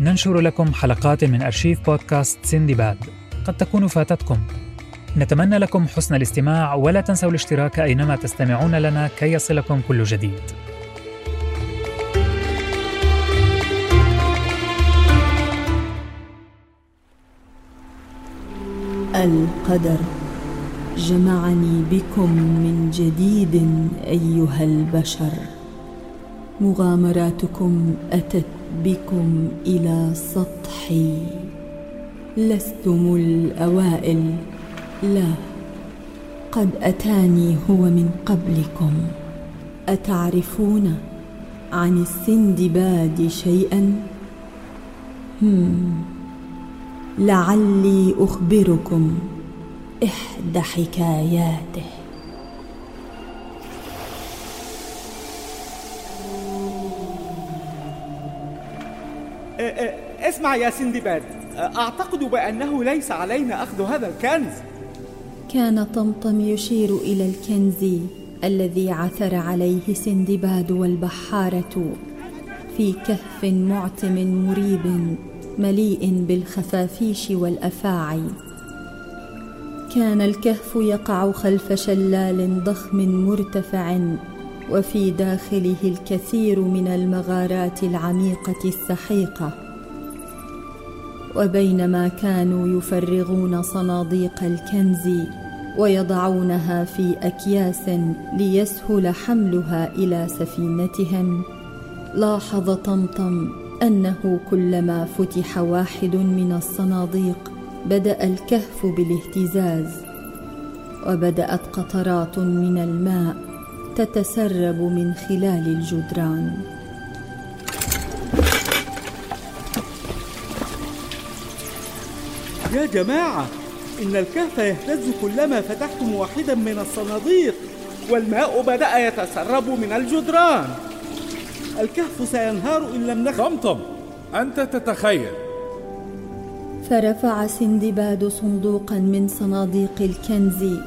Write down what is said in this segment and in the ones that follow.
ننشر لكم حلقات من أرشيف بودكاست سندباد قد تكون فاتتكم. نتمنى لكم حسن الاستماع ولا تنسوا الاشتراك أينما تستمعون لنا كي يصلكم كل جديد. القدر. جمعني بكم من جديد أيها البشر. مغامراتكم أتت بكم إلى سطحي. لستم الأوائل. لا قد أتاني هو من قبلكم. أتعرفون عن السندباد شيئا؟ هم لعلي أخبركم إحدى حكاياته. اسمع يا سندباد أعتقد بأنه ليس علينا أخذ هذا الكنز. كان طمطم يشير إلى الكنز الذي عثر عليه سندباد والبحارة في كهف معتم مريب مليء بالخفافيش والأفاعي. كان الكهف يقع خلف شلال ضخم مرتفع وفي داخله الكثير من المغارات العميقة السحيقة. وبينما كانوا يفرغون صناديق الكنز ويضعونها في أكياس ليسهل حملها إلى سفينتهم. لاحظ طمطم أنه كلما فتح واحد من الصناديق بدأ الكهف بالاهتزاز وبدأت قطرات من الماء تتسرب من خلال الجدران. يا جماعة إن الكهف يهتز كلما فتحتم واحدا من الصناديق والماء بدأ يتسرب من الجدران. الكهف سينهار إن لم نخ طمطم أنت تتخيل. فرفع سندباد صندوقا من صناديق الكنز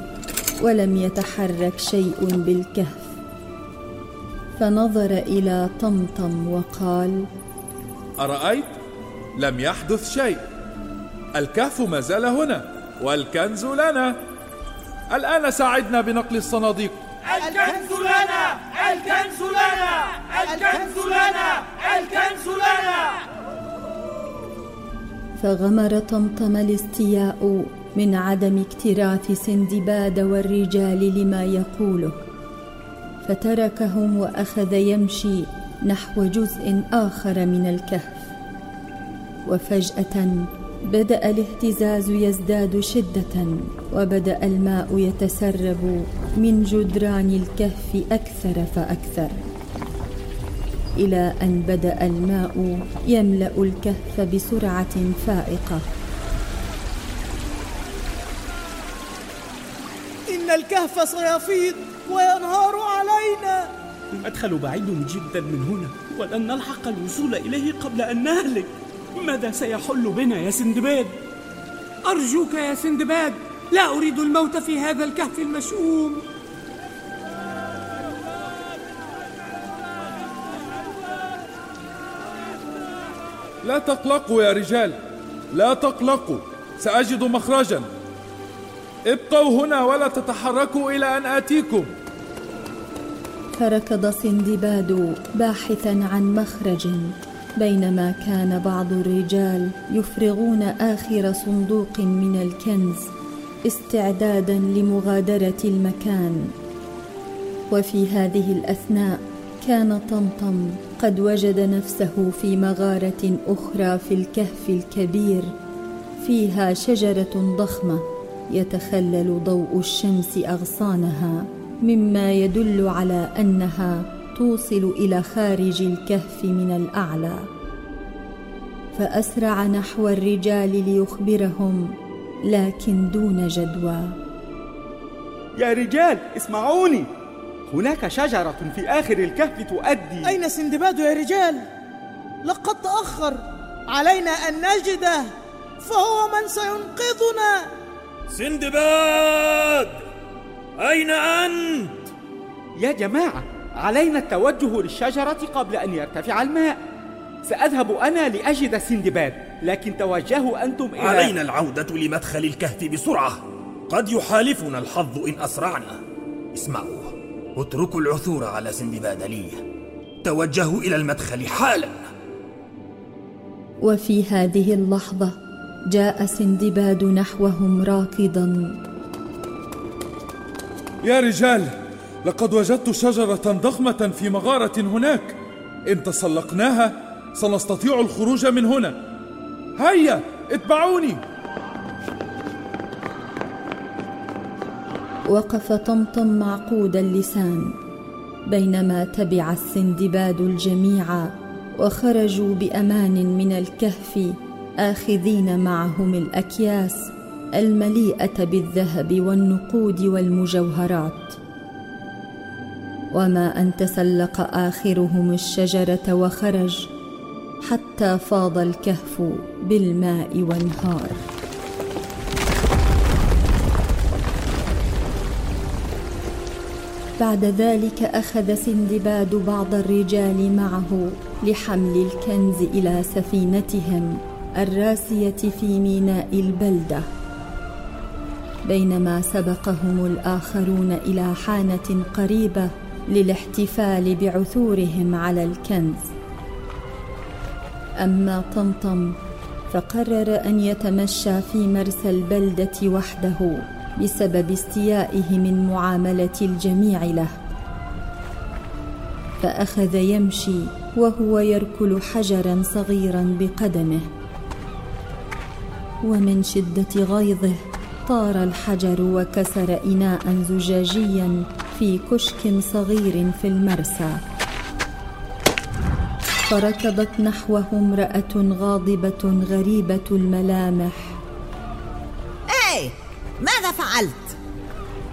ولم يتحرك شيء بالكهف. فنظر إلى طمطم وقال أرأيت؟ لم يحدث شيء. الكهف ما زال هنا والكنز لنا. الآن ساعدنا بنقل الصناديق. الكنز لنا الكنز لنا الكنز لنا الكنز لنا. فغمر طمطم الاستياء من عدم اكتراث سندباد والرجال لما يقوله فتركهم وأخذ يمشي نحو جزء آخر من الكهف. وفجأة بدأ الاهتزاز يزداد شدة وبدأ الماء يتسرب من جدران الكهف أكثر فأكثر إلى أن بدأ الماء يملأ الكهف بسرعة فائقة. إن الكهف سيفيض وينهار علينا. المدخل بعيد جدا من هنا ولن نلحق الوصول إليه قبل أن نهلك. ماذا سيحل بنا يا سندباد؟ أرجوك يا سندباد لا أريد الموت في هذا الكهف المشؤوم. لا تقلقوا يا رجال لا تقلقوا سأجد مخرجا. ابقوا هنا ولا تتحركوا إلى أن آتيكم. فركض سندباد باحثا عن مخرج. بينما كان بعض الرجال يفرغون آخر صندوق من الكنز استعدادا لمغادرة المكان. وفي هذه الأثناء كان طمطم قد وجد نفسه في مغارة أخرى في الكهف الكبير فيها شجرة ضخمة يتخلل ضوء الشمس أغصانها مما يدل على أنها توصل إلى خارج الكهف من الأعلى. فأسرع نحو الرجال ليخبرهم لكن دون جدوى. يا رجال اسمعوني. هناك شجرة في آخر الكهف تؤدي. أين سندباد يا رجال؟ لقد تأخر. علينا أن نجده فهو من سينقذنا. سندباد أين أنت؟ يا جماعة علينا التوجه للشجرة قبل أن يرتفع الماء. سأذهب أنا لأجد سندباد لكن توجهوا أنتم إلى علينا العودة لمدخل الكهف بسرعة. قد يحالفنا الحظ إن أسرعنا. اسمعوا اتركوا العثور على سندباد لي. توجهوا إلى المدخل حالا. وفي هذه اللحظة جاء سندباد نحوهم راكضا. يا رجال لقد وجدت شجرة ضخمة في مغارة هناك. إن تسلقناها سنستطيع الخروج من هنا. هيا اتبعوني! وقف طمطم معقود اللسان بينما تبع السندباد الجميع وخرجوا بأمان من الكهف آخذين معهم الأكياس المليئة بالذهب والنقود والمجوهرات. وما أن تسلق آخرهم الشجرة وخرج حتى فاض الكهف بالماء وانهار بعد ذلك أخذ سندباد بعض الرجال معه لحمل الكنز إلى سفينتهم الراسية في ميناء البلدة بينما سبقهم الآخرون إلى حانة قريبة للاحتفال بعثورهم على الكنز. أما طمطم فقرر أن يتمشى في مرسى البلدة وحده بسبب استيائه من معاملة الجميع له. فأخذ يمشي وهو يركل حجرا صغيرا بقدمه. ومن شدة غيظه طار الحجر وكسر اناء زجاجيا في كشك صغير في المرسى. فركضت نحوه امراه غاضبة غريبة الملامح. إيه ماذا فعلت؟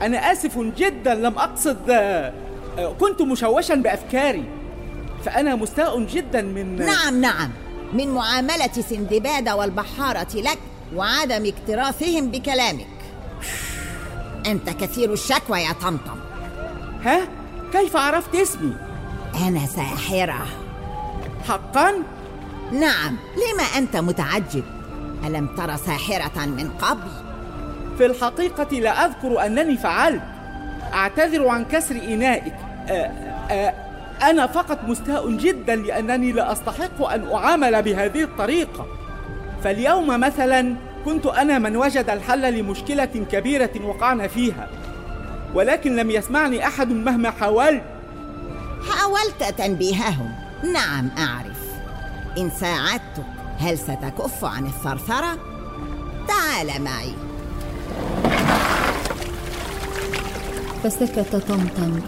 أنا آسف جدا لم أقصد آه، آه، كنت مشوشا بأفكاري. فأنا مستاء جدا من نعم نعم. من معاملة سندباد والبحارة لك وعدم اكتراثهم بكلامك. أنت كثير الشكوى يا طمطم. ها؟ كيف عرفت اسمي؟ أنا ساحرة. حقا؟ نعم لما أنت متعجب؟ ألم تر ساحرة من قبل؟ في الحقيقة لا أذكر أنني فعلت. أعتذر عن كسر إنائك. أنا فقط مستاء جدا لأنني لا أستحق أن أعامل بهذه الطريقة. فاليوم مثلا كنت أنا من وجد الحل لمشكلة كبيرة وقعنا فيها. ولكن لم يسمعني أحد مهما حاولت. حاولت تنبيههم. نعم أعرف. إن ساعدتك هل ستكف عن الثرثرة؟ تعال معي. فسكت طمطم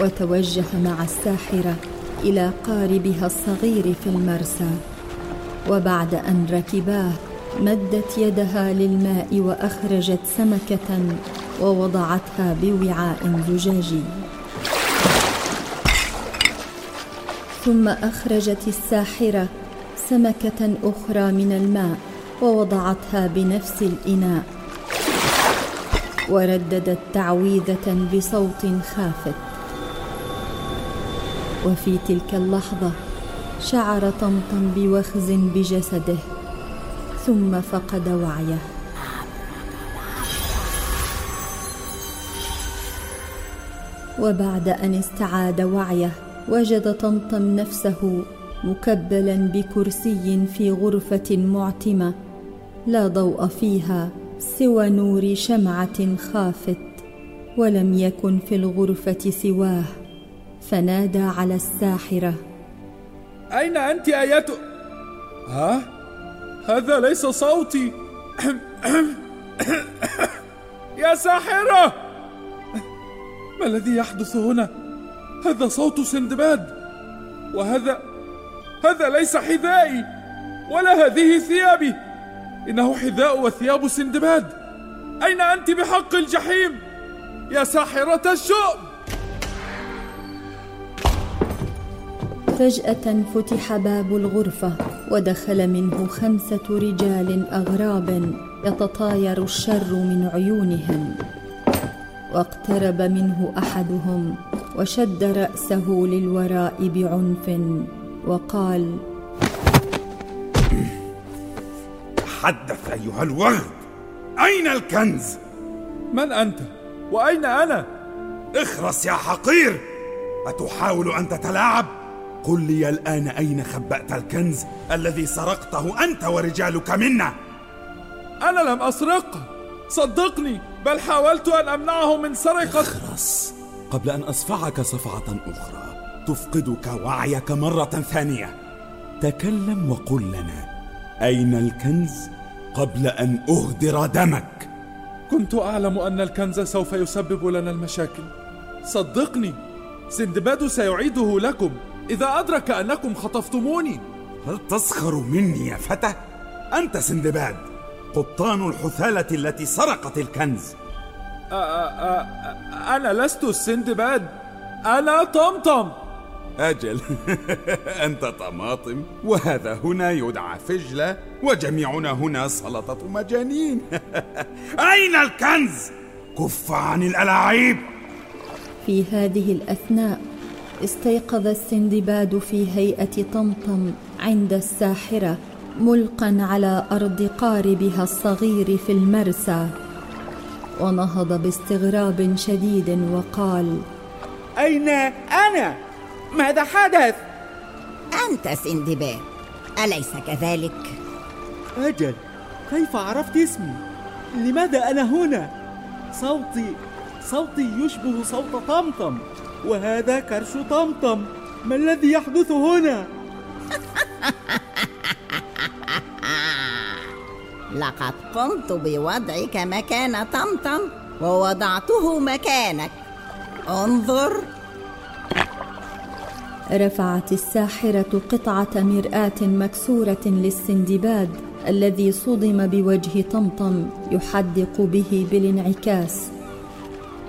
وتوجه مع الساحرة إلى قاربها الصغير في المرسى. وبعد أن ركباه مدت يدها للماء وأخرجت سمكة ووضعتها بوعاء زجاجي. ثم أخرجت الساحرة سمكة أخرى من الماء ووضعتها بنفس الإناء. ورددت تعويذة بصوت خافت. وفي تلك اللحظة شعر طمطم بوخز بجسده ثم فقد وعيه. وبعد أن استعاد وعيه وجد طمطم نفسه مكبلا بكرسي في غرفة معتمة لا ضوء فيها سوى نور شمعة خافت ولم يكن في الغرفة سواه فنادى على الساحرة أين أنت آيته؟ ها؟ هذا ليس صوتي يا ساحرة ما الذي يحدث هنا؟ هذا صوت سندباد وهذا هذا ليس حذائي ولا هذه ثيابي إنه حذاء وثياب سندباد أين أنت بحق الجحيم؟ يا ساحرة الشؤم فجأة فتح باب الغرفة ودخل منه خمسة رجال أغراب يتطاير الشر من عيونهم واقترب منه أحدهم وشد رأسه للوراء بعنف وقال تحدث أيها الورد أين الكنز؟ من أنت؟ وأين أنا؟ اخرس يا حقير أتحاول أن تتلاعب؟ قل لي الآن أين خبأت الكنز الذي سرقته أنت ورجالك منا؟ أنا لم أسرقه صدقني بل حاولت أن أمنعه من سرقة اخرس قبل أن أصفعك صفعة أخرى تفقدك وعيك مرة ثانية. تكلم وقل لنا أين الكنز قبل أن أهدر دمك؟ كنت أعلم أن الكنز سوف يسبب لنا المشاكل. صدقني سندباد سيعيده لكم. إذا أدرك أنكم خطفتموني. هل تسخر مني يا فتى؟ أنت سندباد. قبطان الحثالة التي سرقت الكنز. أ- أ- أ- أنا لست السندباد أنا طمطم. أجل. أنت طماطم وهذا هنا يدعى فجلة وجميعنا هنا سلطة مجانين. أين الكنز؟ كف عن الألاعيب. في هذه الأثناء استيقظ السندباد في هيئة طمطم عند الساحرة. ملقا على أرض قاربها الصغير في المرسى ونهض باستغراب شديد وقال أين أنا؟ ماذا حدث؟ أنت سندباد أليس كذلك؟ أجل كيف عرفت اسمي؟ لماذا أنا هنا؟ صوتي صوتي يشبه صوت طمطم وهذا كرش طمطم ما الذي يحدث هنا؟ لقد قمت بوضعك مكان طمطم ووضعته مكانك. انظر. رفعت الساحرة قطعة مرآة مكسورة للسندباد الذي صدم بوجه طمطم يحدق به بالانعكاس.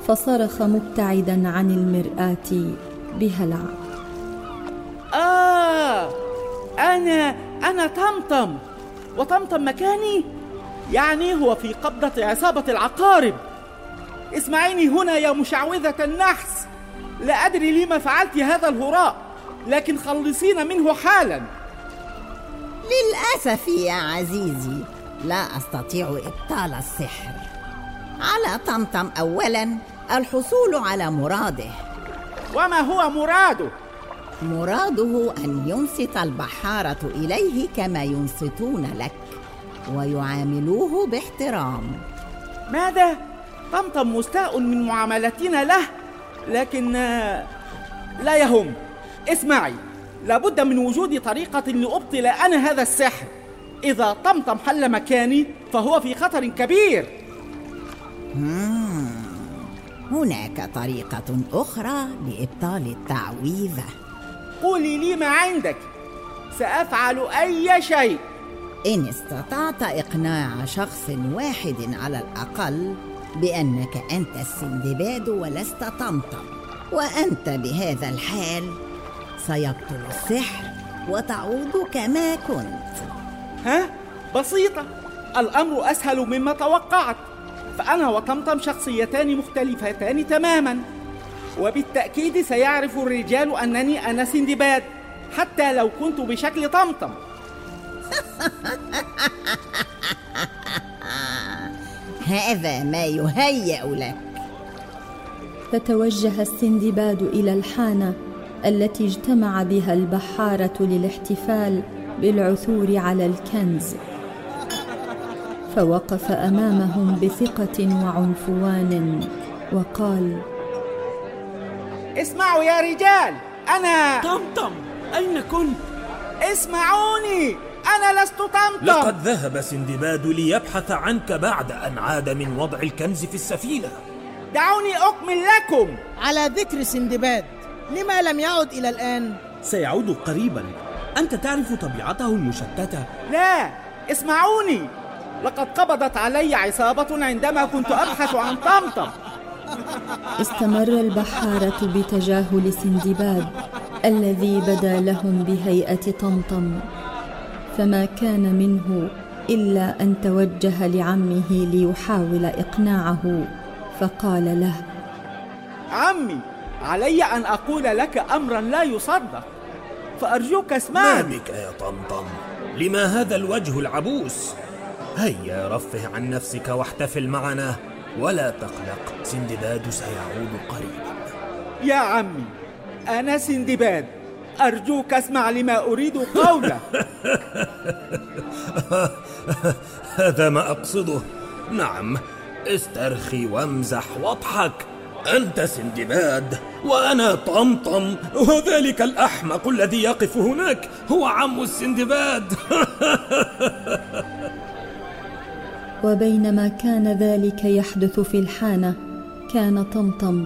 فصرخ مبتعدا عن المرآة بهلع. آه أنا أنا طمطم. وطمطم مكاني. يعني هو في قبضة عصابة العقارب. اسمعيني هنا يا مشعوذة النحس. لا أدري لما فعلت هذا الهراء لكن خلصين منه حالا. للأسف يا عزيزي لا أستطيع إبطال السحر. على طمطم أولا الحصول على مراده. وما هو مراده؟ مراده أن ينصت البحارة إليه كما ينصتون لك ويعاملوه باحترام. ماذا؟ طمطم مستاء من معاملتنا له لكن آه، لا يهم. اسمعي لابد من وجود طريقة لأبطل أنا هذا السحر. إذا طمطم حل مكاني فهو في خطر كبير. هناك طريقة أخرى لإبطال التعويذة. قولي لي ما عندك. سأفعل أي شيء. إن استطعت إقناع شخص واحد على الأقل بأنك أنت السندباد ولست طمطم وأنت بهذا الحال سيبطل السحر وتعود كما كنت. ها؟ بسيطة. الأمر أسهل مما توقعت. فأنا وطمطم شخصيتان مختلفتان تماما. وبالتأكيد سيعرف الرجال أنني أنا سندباد حتى لو كنت بشكل طمطم. هذا ما يهيأ لك. فتوجه السندباد إلى الحانة التي اجتمع بها البحارة للاحتفال بالعثور على الكنز. فوقف أمامهم بثقة وعنفوان وقال اسمعوا يا رجال أنا طمطم أين كنت؟ اسمعوني أنا لست طمطم. لقد ذهب سندباد ليبحث عنك بعد أن عاد من وضع الكنز في السفينة. دعوني أكمل لكم. على ذكر سندباد لما لم يعد إلى الآن؟ سيعود قريبا. أنت تعرف طبيعته المشتتة؟ لا اسمعوني. لقد قبضت علي عصابة عندما كنت أبحث عن طمطم. استمر البحارة بتجاهل سندباد الذي بدا لهم بهيئة طمطم فما كان منه إلا أن توجه لعمه ليحاول إقناعه فقال له عمي علي أن أقول لك أمرا لا يصدق فأرجوك ما اسمعني بك يا طمطم؟ لما هذا الوجه العبوس؟ هيا رفه عن نفسك واحتفل معنا. ولا تقلق سندباد سيعود قريبا. يا عمي أنا سندباد. أرجوك اسمع لما أريد قوله. هذا ما أقصده. نعم استرخي وامزح واضحك. أنت سندباد وأنا طمطم. وذلك الأحمق الذي يقف هناك. هو عم السندباد. وبينما كان ذلك يحدث في الحانة كان طمطم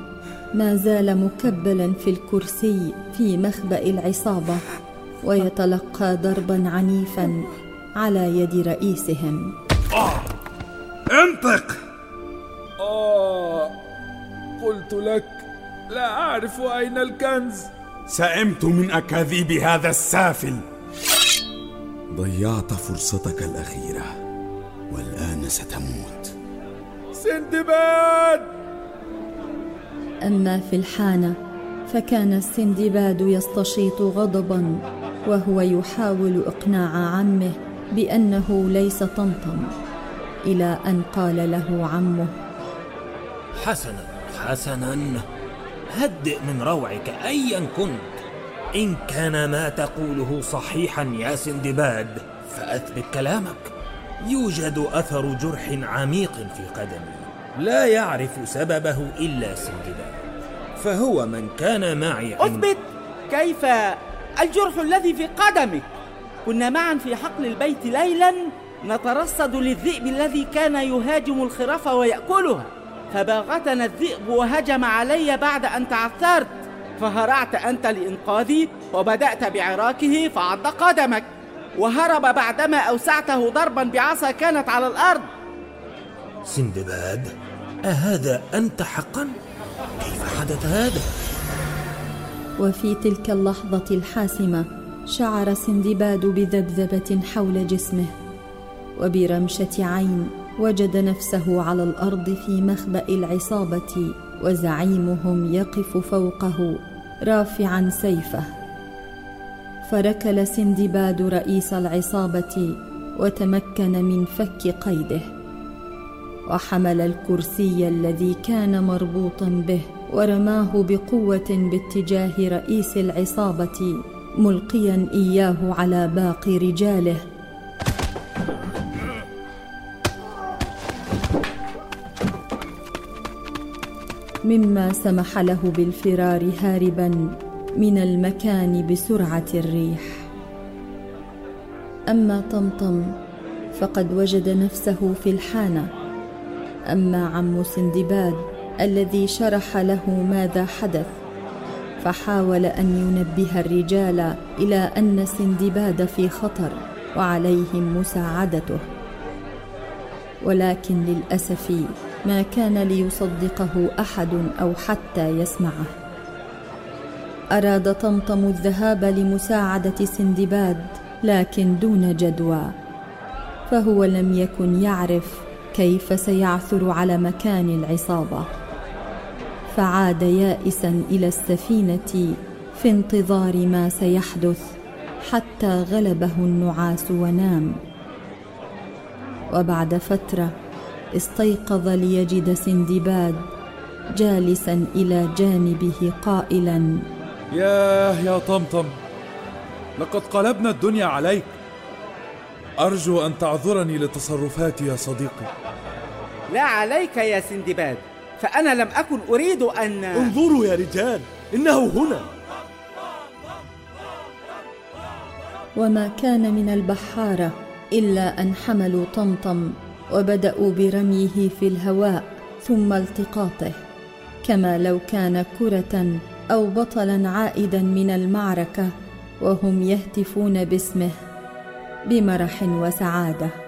ما زال مكبلا في الكرسي في مخبأ العصابة ويتلقى ضربا عنيفا على يد رئيسهم. آه. انطق! آه قلت لك لا أعرف أين الكنز. سئمت من أكاذيب هذا السافل. ضيعت فرصتك الأخيرة. والآن ستموت. سندباد! أما في الحانة فكان السندباد يستشيط غضبا وهو يحاول إقناع عمه بأنه ليس طمطم إلى أن قال له عمه حسنا حسنا هدئ من روعك ايا كنت. إن كان ما تقوله صحيحا يا سندباد فأثبت كلامك. يوجد أثر جرح عميق في قدمي. لا يعرف سببه إلا سندباد فهو من كان معي أثبت كيف الجرح الذي في قدمك. كنا معا في حقل البيت ليلا نترصد للذئب الذي كان يهاجم الخراف ويأكلها. فباغتنا الذئب وهجم علي بعد أن تعثرت. فهرعت أنت لإنقاذي وبدأت بعراكه فعض قدمك. وهرب بعدما أوسعته ضربا بعصا كانت على الأرض سندباد أهذا أنت حقا؟ كيف حدث هذا؟ وفي تلك اللحظة الحاسمة شعر سندباد بذبذبة حول جسمه وبرمشة عين وجد نفسه على الأرض في مخبأ العصابة وزعيمهم يقف فوقه رافعا سيفه فركل سندباد رئيس العصابة وتمكن من فك قيده. وحمل الكرسي الذي كان مربوطا به ورماه بقوة باتجاه رئيس العصابة ملقيا إياه على باقي رجاله. مما سمح له بالفرار هاربا. من المكان بسرعة الريح. أما طمطم فقد وجد نفسه في الحانة. أما عم سندباد الذي شرح له ماذا حدث فحاول أن ينبه الرجال إلى أن سندباد في خطر وعليهم مساعدته. ولكن للأسف ما كان ليصدقه أحد أو حتى يسمعه. أراد طمطم الذهاب لمساعدة سندباد لكن دون جدوى. فهو لم يكن يعرف كيف سيعثر على مكان العصابة. فعاد يائسا إلى السفينة في انتظار ما سيحدث حتى غلبه النعاس ونام. وبعد فترة استيقظ ليجد سندباد جالسا إلى جانبه قائلا ياه يا طمطم لقد قلبنا الدنيا عليك. أرجو أن تعذرني لتصرفاتي يا صديقي. لا عليك يا سندباد فأنا لم أكن أريد أن انظروا يا رجال إنه هنا. وما كان من البحارة إلا أن حملوا طمطم وبدأوا برميه في الهواء ثم التقاطه كما لو كان كرة أو بطلا عائدا من المعركة وهم يهتفون باسمه بمرح وسعادة.